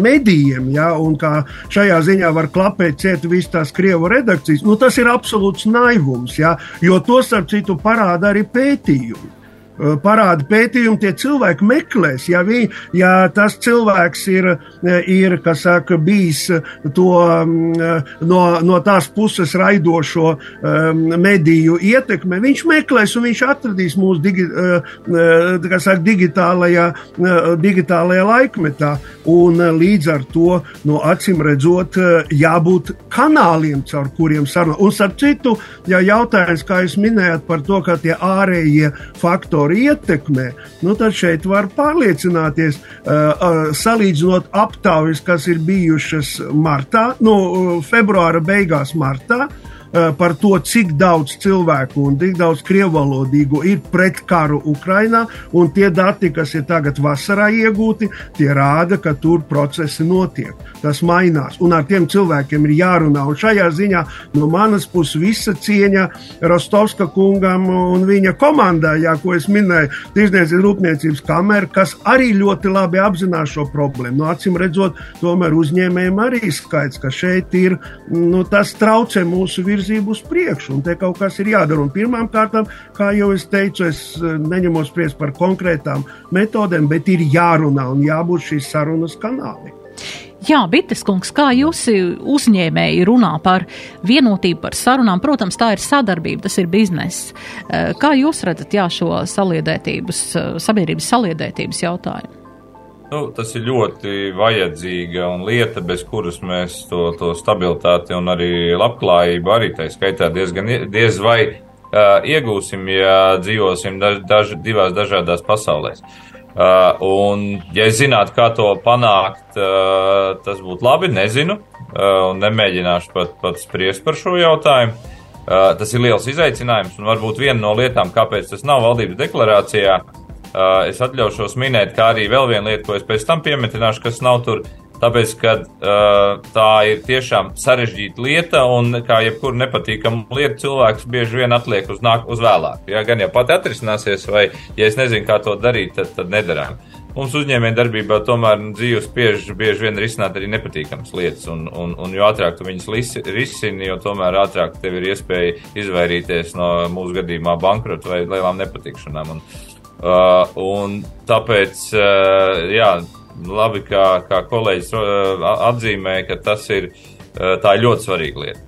medijiem, ja, un kā šajā ziņā var klapēt ciet visas tās Krievu redakcijas, nu tas ir absolūts naivums, ja, jo to starp citu parāda arī pētījumi. Eh, parāda pētījumi, tie cilvēki meklēs. Ja, vi, ja tas cilvēks ir, eh, ir saka, bijis to, mm, no, no tās puses raidošo um, mediju ietekme, viņš meklēs un viņš atradīs mūsu digi, saka, digitālajā, digitālajā laikmetā. Un līdz ar to, no acīm redzot, jābūt kanāliem, caur kuriem sarunāt. Un, starp citu, ja jautājums, kā jūs minējāt par to, ka tie ārējie faktori faktori ietekmē, nu tad šeit var pārliecināties, uh, uh, salīdzinot aptaujas, kas ir bijušas martā, nu, februāra beigās, martā. Eh, par to, cik daudz cilvēku un cik daudz krievalodīgu ir pret karu Ukrainā, tie dati, kas ir tagad vasarā iegūti, tie rāda, ka tur procesi notiek. Tas mainās, un ar tiem cilvēkiem ir jārunā. Un šajā ziņā no manas puses visa cieņa Rostovska kungam un viņa komandai, jā, ko es minēju, Tirzniecības rūpniecības kamera, kas arī ļoti labi apzinās šo problēmu. No acīm redzot, tomēr uzņēmējiem arī skaidrs, ka šeit ir nu, tas traucē mūsu virzību virzību uz priekšu, un te kaut kas ir jādara. Kārtām, kā jau es teicu, es eh, neņemos spriest par konkrētām metodēm, bet ir jārunā un jābūt šīs sarunas kanāli. Jā, Bites kungs, kā jūs uzņēmēji runā par vienotību, par sarunām? Protams, tā ir sadarbība, tas ir bizness. Eh, kā jūs redzat jā, šo saliedētības, eh, sabiedrības saliedētības jautājumu? Nu, tas ir ļoti vajadzīga lieta, bez kuras mēs to, to stabilitāti un arī labklājību arī tā skaitā diezgan diez vai uh, iegūsim, ja dzīvosim daž, daž, divās dažādās pasaulēs. Uh, un, ja zinātu, kā to panākt, uh, tas būtu labi. Nezinu, uh, un nemēģināšu pat, pat spriest par šo jautājumu. Uh, tas ir liels izaicinājums, un varbūt viena no lietām, kāpēc tas nav valdības deklarācijā, Uh, es atļaušos minēt, kā arī vēl viena lieta, ko es pēc tam piemetināšu, kas nav tur. Tāpēc, ka uh, tā ir tiešām sarežģīta lieta, un kā jebkura nepatīkama lieta, cilvēks bieži vien atliek uz, nāk, uz vēlāk. Ja gan jau pati atrisināsies, vai ja es nezinu, kā to darīt, tad, tad nedarām. Mums uzņēmējdarbībā tomēr dzīves spiež bieži vien risināt arī nepatīkamas lietas, un, un, un jo ātrāk tu viņas risini, jo tomēr ātrāk tev ir iespēja izvairīties no mūsu gadījumā bankrota vai lielām nepatikšanām. Un, Uh, un tāpēc, uh, jā, labi, kā, kā kolēģis uh, atzīmē, ka tas ir, uh, ir ļoti svarīga lieta.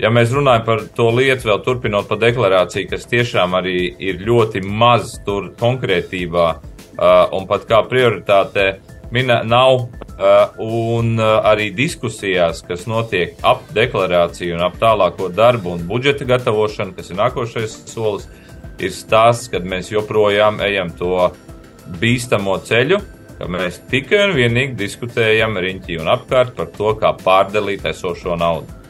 Ja mēs runājam par to lietu, vēl turpinot par deklarāciju, kas tiešām arī ir ļoti maz tur konkrētībā uh, un pat kā prioritāte mina, nav, uh, un uh, arī diskusijās, kas notiek ap deklarāciju un ap tālāko darbu un budžeta gatavošanu, kas ir nākošais solis, uh, ir stāsts, kad mēs joprojām ejam to bīstamo ceļu, ka mēs tikai un vienīgi diskutējam riņķī un apkārt par to, kā pārdalīt esošo naudu.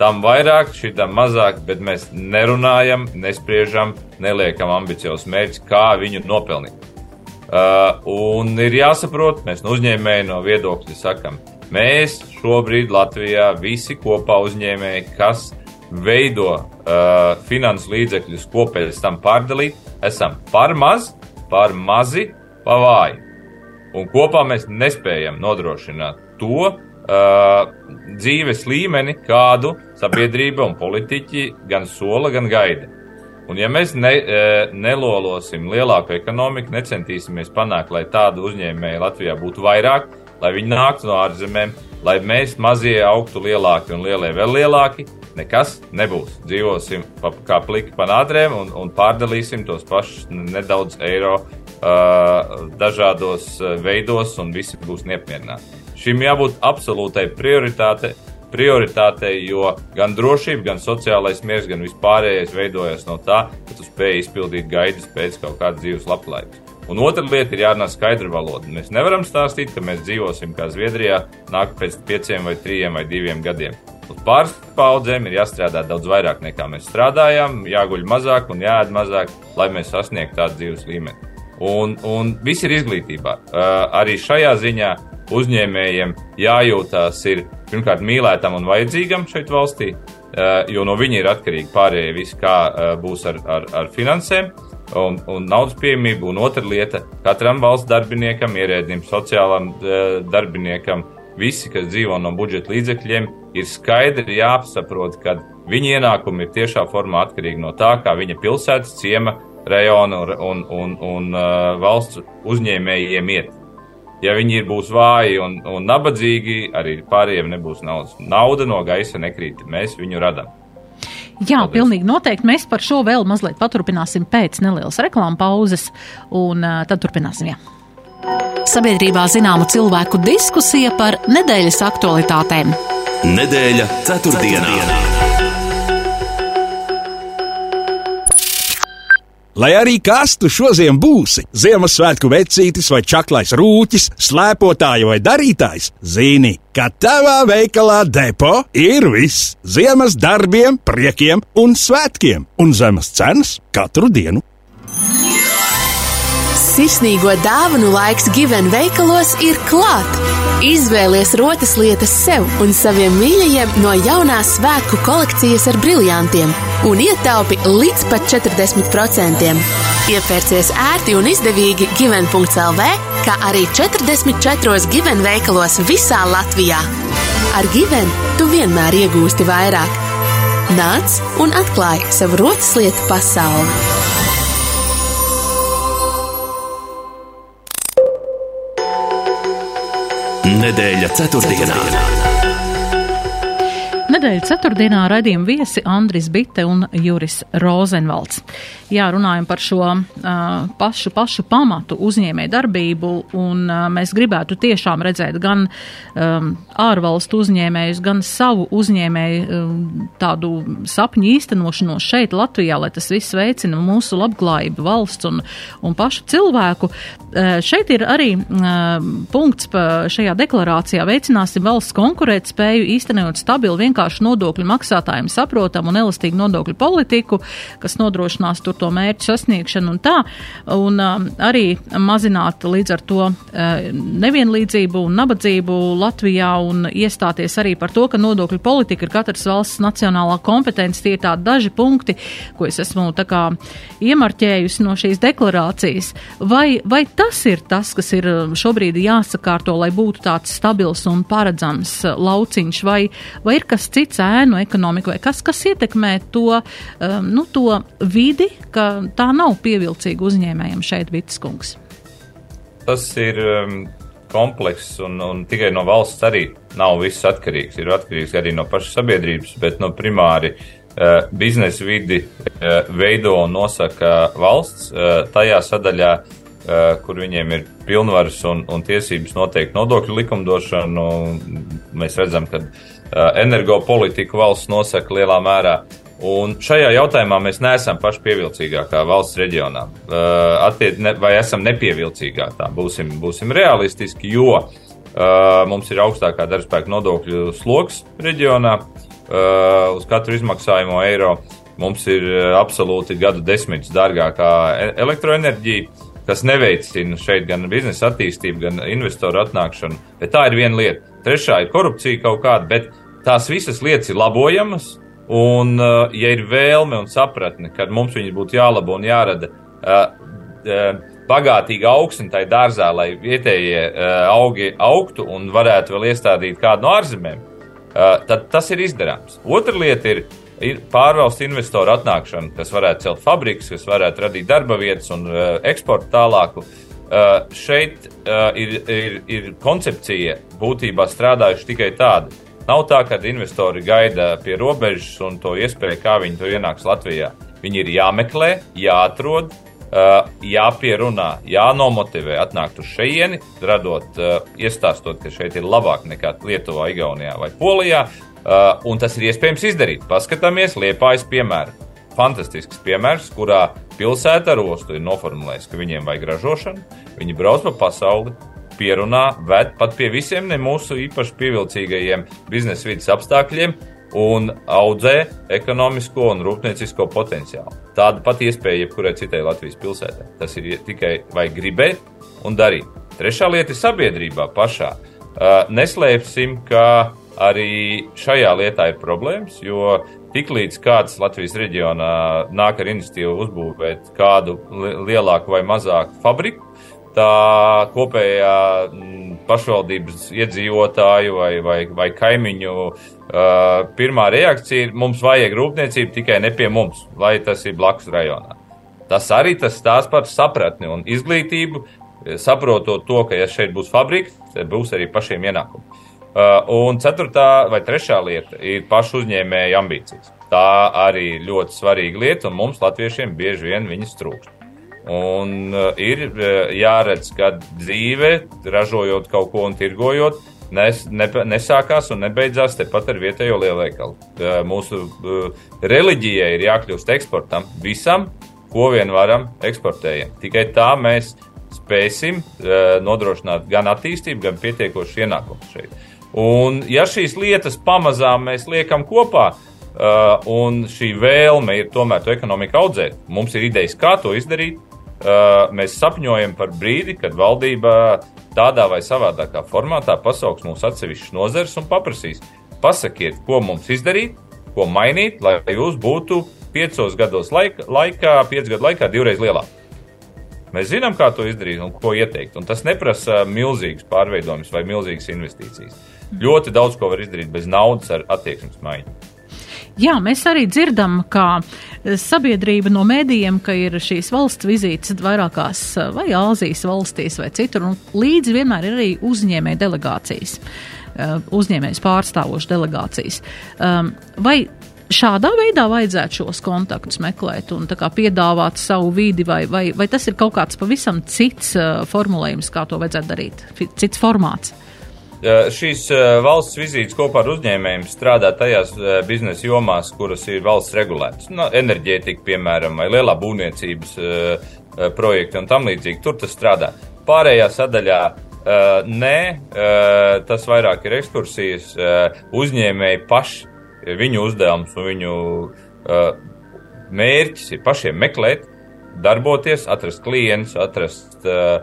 Tam vairāk, šitam mazāk, bet mēs nerunājam, nespriežam, neliekam ambiciozus mērķus, kā viņu nopelnīt. Uh, un ir jāsaprot, mēs no uzņēmēju no viedokļa sakam, mēs šobrīd Latvijā visi kopā uzņēmēji, kas veido uh, finansu līdzekļus, ko pēc tam pārdalīt, esam par maz, par mazi, pa vāji. Un kopā mēs nespējam nodrošināt to uh, dzīves līmeni, kādu sabiedrība un politiķi gan sola, gan gaida. Un ja mēs ne, uh, nelolosim lielāku ekonomiku, necentīsimies panākt, lai tādu uzņēmēju Latvijā būtu vairāk, lai viņi nāktu no ārzemēm, lai mēs mazie augtu lielāki un lielie vēl lielāki, nekas nebūs. Dzīvosim pa, kā pliki pa nādrēm un, un pārdalīsim tos pašus nedaudz eiro dažādos veidos, un visi būs neapmierināti. Šim jābūt absolūtai prioritātei, prioritātei, jo gan drošība, gan sociālais miers, gan vispārējais veidojas no tā, ka tu spēj izpildīt gaidas pēc kaut kādas dzīves labklājības. Un otra lieta ir jārunā skaidra valoda. Mēs nevaram stāstīt, ka mēs dzīvosim kā Zviedrijā, nāk pēc pieciem vai trim vai diviem gadiem. Uz pāris paudzēm ir jāstrādā daudz vairāk nekā mēs strādājām, jāguļ mazāk un jāēd mazāk, lai mēs sasniegtu tādu dzīves līmeni. Un, un viss ir izglītībā. Uh, arī šajā ziņā uzņēmējiem jājūtās ir pirmkārt mīlētam un vajadzīgam šeit valstī, jo no viņa ir atkarīgi pārējie visi, kā būs ar, ar, ar finansēm un, un naudas pieejamību. Un otra lieta - katram valsts darbiniekam, ierēdnim, sociālam darbiniekam, visi, kas dzīvo no budžeta līdzekļiem, ir skaidri jāsaprot, ka viņa ienākumi ir tiešā formā atkarīgi no tā, kā viņa pilsētas, ciema, rajona un, un, un, un uh, valsts uzņēmējiem iet. Ja viņi būs vāji un, un nabadzīgi, arī pārējiem nebūs naudas. Nauda no gaisa nekrīt, mēs viņu radām. Jā, Paldies. pilnīgi noteikti. Mēs par šo vēl mazliet paturpināsim pēc nelielas reklāmas pauzes, un uh, tad turpināsim. Jā. Sabiedrībā zināma cilvēku diskusija par nedēļas aktualitātēm. Nedēļa ceturtdienā. ceturtdienā. Lai arī kas tu šodien būsi, Ziemassvētku vecītis vai čaklais rūķis, slēpotāja vai darītājs, zini, ka tavā veikalā depo ir viss - ziemas darbiem, priekiem un svētkiem, un zemes cenas katru dienu. Sirsnīgo dāvanu laiks Given veikalos ir klāt! Izvēlies rotas lietas sev un saviem mīļajiem no jaunās svētku kolekcijas ar briliantiem un ietaupi līdz pat 40%. Iepērcies ērti un izdevīgi Given.CLV, kā arī 44 Given veikalos visā Latvijā. Ar Given tu vienmēr iegūsti vairāk. Nāc un atklāj savu rotas lietu pasauli! Nedēļa ceturtdienā. Nedēļas ceturtdienā raidījuma viesi Andris Bite un Juris Rozenvalds. Jā, runājam par šo uh, pašu, pašu pamatu uzņēmē darbību, un uh, mēs gribētu tiešām redzēt gan um, ārvalstu uzņēmējus, gan savu uzņēmēju um, tādu sapņu īstenošanos šeit Latvijā, lai tas viss veicina mūsu labklājību valsts un, un pašu cilvēku. Uh, šeit ir arī uh, punkts šajā deklarācijā veicināsim valsts konkurētspēju, īstenojot stabilu vienkāršu nodokļu maksātājiem saprotamu un elastīgu nodokļu politiku, kas nodrošinās tur to mērķu sasniegšanu un tā, un um, arī mazināt līdz ar to uh, nevienlīdzību un nabadzību Latvijā un iestāties arī par to, ka nodokļu politika ir katras valsts nacionālā kompetence. Tie ir tādi daži punkti, ko es esmu tā kā iemarķējusi no šīs deklarācijas. Vai, vai tas ir tas, kas ir um, šobrīd jāsakārto, lai būtu tāds stabils un paredzams uh, lauciņš, vai, vai ir kas cits ēnu ekonomika, vai kas, kas ietekmē to, um, nu, to vidi, ka tā nav pievilcīga uzņēmējiem šeit, Vitskungs? Tas ir um, komplekss un, un tikai no valsts arī nav viss atkarīgs. Ir atkarīgs arī no pašas sabiedrības, bet no primāri uh, biznesa vidi uh, veido un nosaka valsts uh, tajā sadaļā, uh, kur viņiem ir pilnvaras un, un tiesības noteikt nodokļu likumdošanu. Mēs redzam, ka uh, energopolitiku valsts nosaka lielā mērā. Un šajā jautājumā mēs neesam paši pievilcīgākā valsts reģionā. Ne, vai esam nepievilcīgākā? Būsim, būsim realistiski, jo uh, mums ir augstākā darbspēka nodokļu sloks reģionā uh, uz katru izmaksājumu eiro. Mums ir absolūti gadu desmitus dārgākā e, elektroenerģija, kas neveicina šeit gan biznesa attīstību, gan investoru atnākšanu. Bet tā ir viena lieta. Trešā ir korupcija kaut kāda, bet tās visas lietas ir labojamas Un, uh, ja ir vēlme un sapratne, ka mums viņas būtu jālabo un jārada uh, uh, bagātīga augsne tai dārzā, lai vietējie augi augtu un varētu vēl iestādīt kādu no ārzemēm, tad tas ir izdarāms. Otra lieta ir, ir pārvalstu investoru atnākšana, kas varētu celt fabrikas, kas varētu radīt darba vietas un eksportu tālāku. Uh, šeit uh, ir, ir, ir koncepcija būtībā strādājuši tikai tāda, Nav tā, ka investori gaida pie robežas un to iespēju, kā viņi to ienāks Latvijā. Viņi ir jāmeklē, jāatrod, jāpierunā, jānomotivē, atnākt uz šejieni, radot, iestāstot, ka šeit ir labāk nekā Lietuvā, Igaunijā vai Polijā. Un tas ir iespējams izdarīt. Paskatāmies Liepājas piemēru. Fantastisks piemērs, kurā pilsēta ar ostu ir noformulējusi, ka viņiem vajag ražošanu, viņi brauc pa pasauli, pierunā, ved pat pie visiem ne mūsu īpaši pievilcīgajiem biznesa vidas apstākļiem, un audzē ekonomisko un rūpniecisko potenciālu. Tāda pati iespēja jebkurai citai Latvijas pilsētai. Tas ir tikai vajag gribēt un darīt. Trešā lieta ir sabiedrībā pašā. Neslēpsim, ka arī šajā lietā ir problēmas, jo tiklīdz kāds Latvijas reģionā nāk ar iniciatīvu uzbūvēt kādu lielāku vai mazāku fabriku, tā kopējā mm, pašvaldības iedzīvotāju vai, vai, vai kaimiņu uh, pirmā reakcija ir, mums vajag rūpniecību tikai ne pie mums, lai tas ir blakus rajonā. Tas arī tas stāsta par sapratni un izglītību, saprotot to, ka ja šeit būs fabrika, tad būs arī pašiem ienākumi. Uh, un ceturtā vai trešā lieta ir pašu uzņēmēju ambīcijas. Tā arī ļoti svarīga lieta, un mums, latviešiem, bieži vien viņas trūkst. Un uh, ir uh, jāredz, ka dzīve, ražojot kaut ko un tirgojot, nes, ne, nesākās un nebeidzās tepat ar vietējo lielveikalu. Uh, mūsu reliģijai ir jākļūst eksportam visam, ko vien varam eksportējam. Tikai tā mēs spēsim nodrošināt gan attīstību, gan pietiekošu ienākumu šeit. Un, ja šīs lietas pamazām mēs liekam kopā, un šī vēlme ir tomēr to ekonomiku audzēt, mums ir idejas, kā to izdarīt, mēs sapņojam par brīdi, kad valdība tādā vai savādākā formātā pasauks mūsu atsevišķas nozares un paprasīs, pasakiet, ko mums izdarīt, ko mainīt, lai jūs būtu piecos gados laika, laikā, piecu gadu laikā divreiz lielāk. Mēs zinām, kā to izdarīt un ko ieteikt. Un tas neprasa milzīgas pārveidojumus vai milzīgas investīcijas. Ļoti daudz ko var izdarīt bez naudas ar attieksmes maiņu. Jā, mēs arī dzirdam, ka sabiedrība no mēdījiem, ka ir šīs valsts vizītes vairākās vai Āzijas valstīs vai citur, un līdzi vienmēr ir arī uzņēmē delegācijas, eh, uzņēmējas pārstāvošas delegācijas. Um, vai šādā veidā vajadzētu šos kontaktus meklēt un piedāvāt savu vidi, vai, vai, vai tas ir kaut kāds pavisam cits formulējums, kā to vajadzētu darīt, cits formāts? Šīs valsts vizītes kopā ar uzņēmējiem strādā tajās biznesa jomās, kuras ir valsts regulētas. No, nu, enerģētika, piemēram, vai lielā būvniecības projekti un tam līdzīgi. Tur tas strādā. Pārējā sadaļā nē, tas vairāk ir ekskursijas. Uzņēmēji paši, viņu uzdevums un viņu mērķis ir pašiem meklēt, darboties, atrast klientus, atrast uh,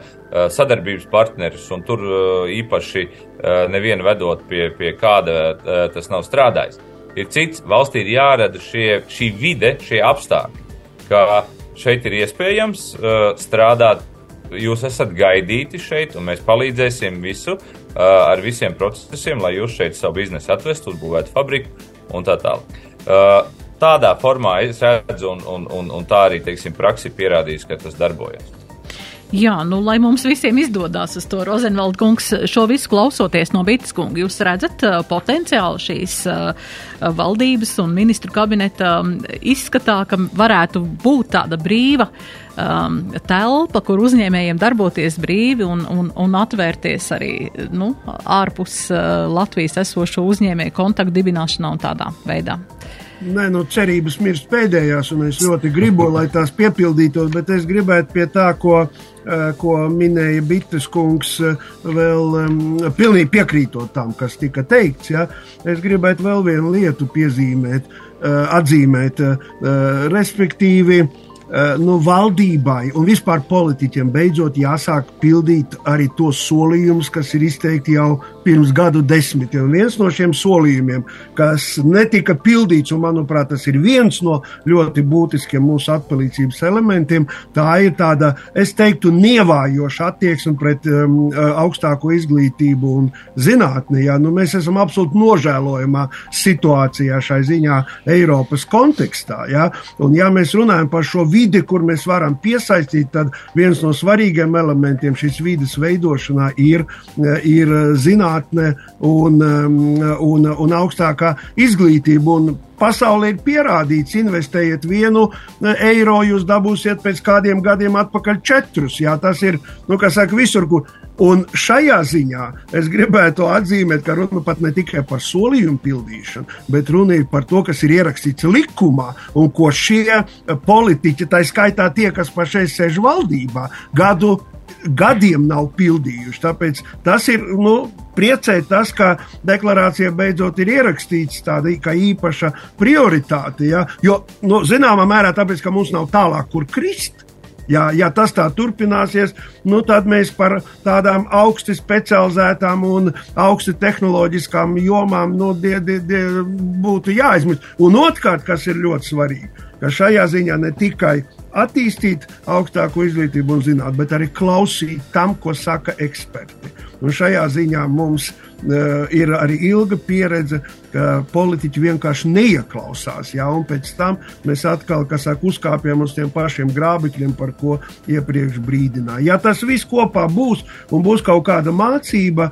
sadarbības partnerus, un tur uh, īpaši uh, nevienu vedot pie, pie kāda uh, tas nav strādājis. Ir cits, valstī ir jārada šie, šī vide, šie apstākļi, ka šeit ir iespējams uh, strādāt. Jūs esat gaidīti šeit, un mēs palīdzēsim visu uh, ar visiem procesiem, lai jūs šeit savu biznesu atvestu, uzbūvētu fabriku un tā tālāk. Uh, tādā formā es redzu, un, un, un, un tā arī, teiksim, praksi pierādījis, ka tas darbojas. Jā, nu, lai mums visiem izdodas uz to Rozenvalda kungs, šo visu klausoties no Bitas kunga, jūs redzat uh, potenciālu šīs uh, valdības un ministru kabineta um, izskatā, ka varētu būt tāda brīva um, telpa, kur uzņēmējiem darboties brīvi un, un, un atvērties arī nu, ārpus uh, Latvijas esošo uzņēmēju kontaktu dibināšanā un tādā veidā. Nē, nu, cerības mirst pēdējās, un es ļoti gribu, lai tās piepildītos, bet es gribētu pie tā, ko, eh, ko minēja Bites kungs, eh, vēl pilnīgi piekrītot tam, kas tika teikts. Ja? Es gribētu vēl vienu lietu piezīmēt, uh, atzīmēt, respektīvi. Eh, nu, valdībai un vispār politiķiem beidzot jāsāk pildīt arī tos solījumus, kas ir izteikti jau pirms gadu desmitiem. Un viens no šiem solījumiem, kas netika pildīts, un manuprāt, tas ir viens no ļoti būtiskiem mūsu atpalīdzības elementiem, tā ir tāda, es teiktu, nievājoša attieksme pret um, augstāko izglītību un zinātni. Ja? Nu, mēs esam absolūti nožēlojamā situācijā šai ziņā Eiropas kontekstā. Ja? Un, ja mēs runājam par šo vidi, kur mēs varam piesaistīt, tad viens no svarīgiem elementiem šīs vidas veidošanā ir, ir zinātne un, um, un, un augstākā izglītība. Un pasaulē ir pierādīts, investējiet vienu eiro, jūs dabūsiet pēc kādiem gadiem atpakaļ četrus. Jā, tas ir, nu, kas saka, visur, kur. Un šajā ziņā es gribētu atzīmēt, ka runa pat ne tikai par solījumu pildīšanu, bet runa ir par to, kas ir ierakstīts likumā un ko šie politiķi, tā skaitā tie, kas pašai sēž valdībā, gadu gadiem nav pildījuši. Tāpēc tas ir nu, priecē tas, ka deklarācijā beidzot ir ierakstīts tāda īpaša prioritāte. Ja? Jo, nu, zināmā mērā, tāpēc, ka mums nav tālāk, kur krist. Ja, ja tas tā turpināsies, nu, tad mēs par tādām augsti specializētām un augsti tehnoloģiskām jomām nu, die, die, die būtu jāizmirst. Un otrkārt, kas ir ļoti svarīgi, ka šajā ziņā ne tikai attīstīt augstāko izglītību un zinātnē, bet arī klausīt tam, ko saka eksperti. Un šajā ziņā mums uh, ir arī ilga pieredze, ka politiķi vienkārši neieklausās. Jā, un pēc tam mēs atkal, saka, uzkāpjam uz tiem pašiem grābekļiem, par ko iepriekš brīdināja. Ja tas viss kopā būs un būs kaut kāda mācība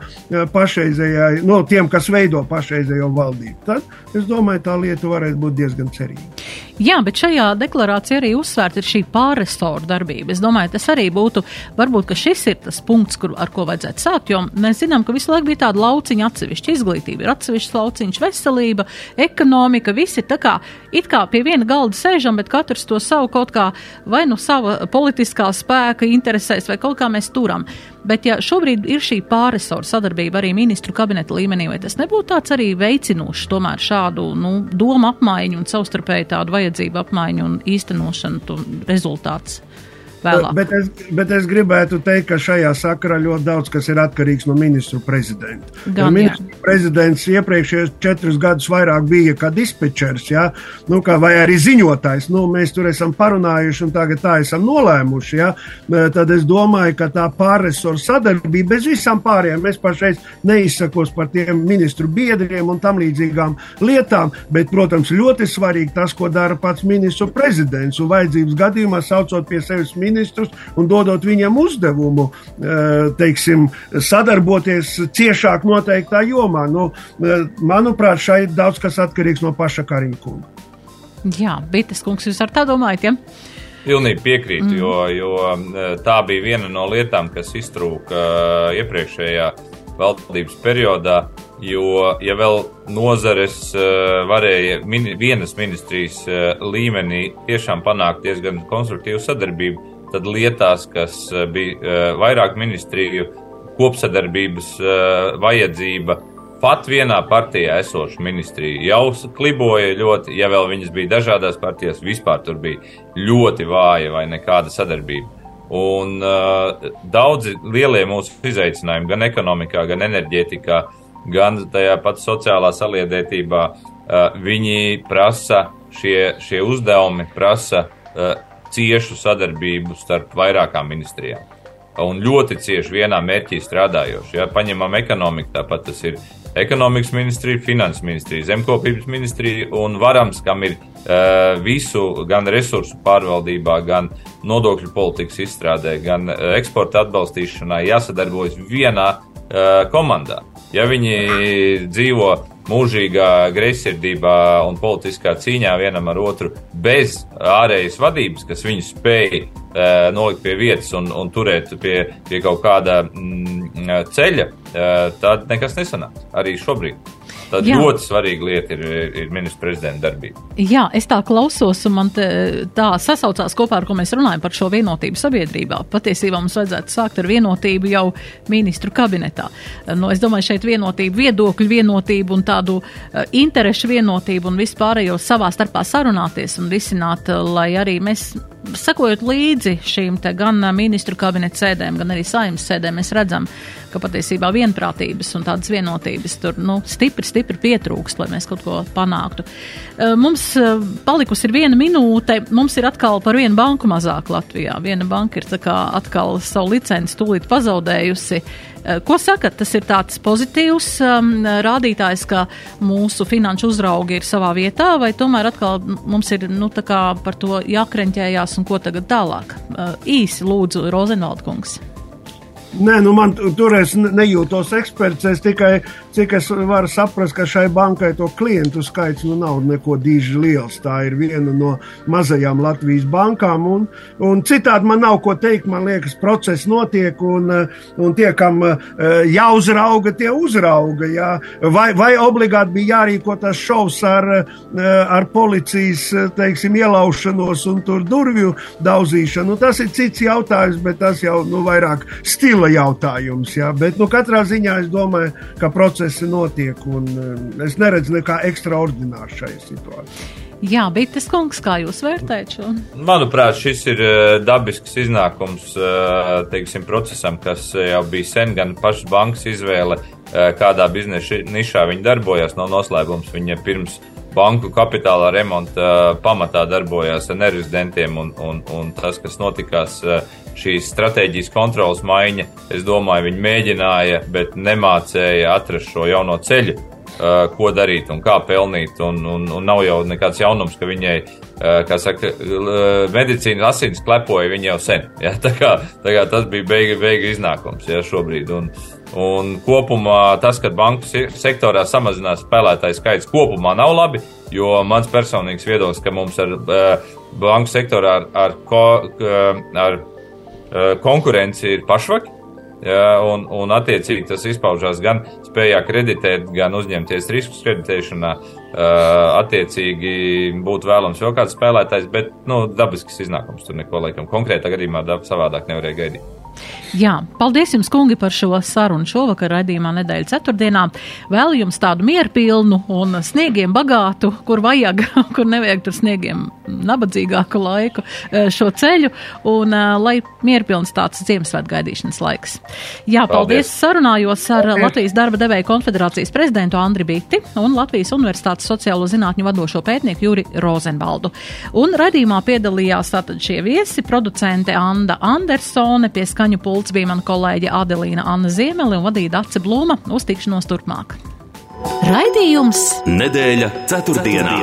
pašreizējai, no tiem, kas veido pašreizējo valdību, tad es domāju, tā lieta varētu būt diezgan cerīga. Jā, bet šajā deklarācijā arī uzsvērta šī pārrestoru darbība. Es domāju, tas arī būtu, varbūt, šis ir tas punkts, kur, ar ko vajadzētu sākt, jo mēs zinām, ka visu laiku bija tāda lauciņa atsevišķa izglītība, ir atsevišķs lauciņš, veselība, ekonomika, visi tā kā it kā pie viena galda sēžam, bet katrs to savu kaut kā vai nu sava politiskā spēka interesēs vai kaut kā mēs turam. Bet ja šobrīd ir šī pārresoru sadarbība arī ministru kabineta līmenī, vai tas nebūtu tāds arī veicinošs tomēr šādu nu, domu apmaiņu un savstarpēju tādu vajadzību apmaiņu un īstenošanu rezultāts? Vēlāk. Bet es, bet es gribētu teikt, ka šajā sakarā ļoti daudz kas ir atkarīgs no ministru prezidenta. Gan, ministru jā. prezidents iepriekšējos četrus gadus vairāk bija kā dispečers, ja? nu, kā, vai arī ziņotājs. Nu, mēs tur esam parunājuši un tagad tā esam nolēmuši. Ja? Tad es domāju, ka tā pārresoru sadarbība bez visām pārējām, es pašreiz neizsakos par tiem ministru biedriem un tam līdzīgām lietām, bet, protams, ļoti svarīgi tas, ko dara pats ministru prezidents un vajadzības gadījumā saucot pie sevis ministru ministrus un dodot viņam uzdevumu, eh, teiksim, sadarboties ciešāk noteiktā jomā. Nu, eh, manuprāt, šeit daudz kas atkarīgs no paša Karina kunga. Jā, Bites kungs, jūs ar tā domājat, ja? Pilnīgi piekrītu, mm. jo, jo eh, tā bija viena no lietām, kas iztrūka iepriekšējā valdības periodā. Jo, ja vēl nozares varēja min vienas ministrijas līmenī tiešām panākt diezgan konstruktīvu sadarbību, tad lietās, kas eh, bija eh, vairāk ministriju kopsadarbības eh, vajadzība, pat vienā partijā esoša ministrija jau kliboja ļoti, ja vēl viņas bija dažādās partijās, vispār tur bija ļoti vāja vai nekāda sadarbība. Un uh, daudzi lielie mūsu izaicinājumi, gan ekonomikā, gan enerģētikā, gan tajā pat sociālā saliedētībā, uh, viņi prasa, šie, šie uzdevumi prasa uh, ciešu sadarbību starp vairākām ministrijām. Un ļoti cieši vienā mērķī strādājoši. Ja paņemam ekonomiku, tāpat tas ir ekonomikas ministrija, finanses ministrija, zemkopības ministrija un varams, kam ir uh, visu gan resursu pārvaldībā, gan nodokļu politikas izstrādē, gan uh, eksporta atbalstīšanā jāsadarbojas vienā uh, komandā. Ja viņi dzīvo mūžīgā greizsirdībā un politiskā cīņā vienam ar otru bez ārējas vadības, kas viņu spēj uh, nolikt pie vietas un, un turēt pie, pie kaut kāda mm, ceļa, uh, tad nekas nesanāks arī šobrīd. Tad Jā. ļoti svarīga lieta ir, ir ministra prezidenta darbība. Jā, es tā klausos, un man tā sasaucās kopā ar ko mēs runājam par šo vienotību sabiedrībā. Patiesībā mums vajadzētu sākt ar vienotību jau ministru kabinetā. Nu, es domāju, šeit vienotību, viedokļu vienotību un tādu uh, interešu vienotību un vispārējo savā starpā sarunāties un risināt, uh, lai arī mēs sakojot līdzi šīm gan ministru kabineta sēdēm, gan arī saimnes sēdēm, mēs redzam, ka patiesībā vienprātības un tādas vienotības tur nu, stipri, stipri pietrūkst, lai mēs kaut ko panāktu. Mums palikusi ir viena minūte, mums ir atkal par vienu banku mazāk Latvijā. Viena banka ir atkal savu licenci tūlīt pazaudējusi. Eh, ko sakat? Tas ir tāds pozitīvs um, rādītājs, ka mūsu finanšu uzraugi ir savā vietā, vai tomēr atkal mums ir nu, par to jākreņķējās un ko tagad tālāk? Uh, īsi lūdzu, Rozenvaldkungs. Nē, nu man tur es nejūtos eksperts. Es tikai cik es varu saprast, ka šai bankai to klientu skaits nu nav neko dīži liels. Tā ir viena no mazajām Latvijas bankām, un, un citādi man nav ko teikt. Man liekas, process notiek, un, un tie, kam jāuzrauga, tie uzrauga. Jā. Vai, vai obligāti bija jārīko tas šovs ar, ar policijas, teiksim, ielaušanos un durvju daudzīšanu? Nu, tas ir cits jautājums, bet tas jau nu, vairāk stila jautājums. Jā. Bet nu, katrā ziņā es domāju, ka procesi notiek, un es neredzu nekā ekstraordināru šajā situācijā. Jā, Bites kungs, kā jūs vērtējat šo? Manuprāt, šis ir dabisks iznākums teiksim, procesam, kas jau bija sen gan pašas bankas izvēle, kādā biznesa nišā viņi darbojās. Nav noslēpums, viņa pirms banku kapitālā remonta pamatā darbojās ar nerezidentiem, un, un, un tas, kas notikās, šīs stratēģijas kontrolas maiņa, es domāju, viņi mēģināja, bet nemācēja atrast šo jauno ceļu Uh, ko darīt un kā pelnīt. Un, un, un nav jau nekāds jaunums, ka viņai, kā saka, medicīna asins klepoja viņa jau sen. (laughs) Ja? Tā, kā, tā kā tas bija beiga, beiga iznākums ja, šobrīd. Un, un kopumā tas, ka banku sektorā samazinās spēlētāju skaits, kopumā nav labi, jo mans personīgs viedoklis, ka mums ar uh, banku sektorā ar, ar, ko, ar konkurenci ir pašvaki. Ja, un, un, attiecīgi, tas izpaužās gan spējā kreditēt, gan uzņemties riskus kreditēšanā. Uh, attiecīgi, būtu vēlams vēl kāds spēlētājs, bet nu, dabisks iznākums tur neko laikam konkrētā gadījumā savādāk nevarēja gaidīt. Jā, paldies jums, kungi, par šo sarunu šovakar raidījumā nedēļa ceturtdienā. Vēl jums tādu mierpilnu un sniegiem bagātu, kur vajag, (laughs) kur nevajag tur sniegiem nabadzīgāku laiku eh, šo ceļu, un uh, lai mierpilns tāds Ziemassvētku gaidīšanas laiks. Jā, paldies. paldies. Sarunājos ar paldies. Latvijas darba devēja konfederācijas prezidentu Andri Biti un Latvijas Universitātes sociālo zinātņu vadošo pētnieku Juri Rozenbaldu. Un raidījumā piedalījās tātad šie viesi, producente Anda Andersone pie skaņu pults bija mana kolēģe Adelīna Anna Ziemeli un vadīja Dace Blūma uz tikšanos turpmāk. Raidījums Nedēļa ceturtdienā.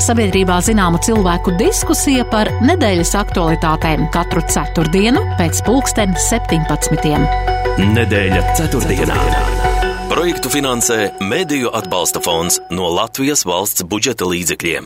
Sabiedrībā zināma cilvēku diskusija par nedēļas aktualitātēm katru ceturtdienu pēc pulksten 17. Nedēļa ceturtdienā. Projektu finansē Mēdīju atbalsta fonds no Latvijas valsts budžeta līdzekļiem.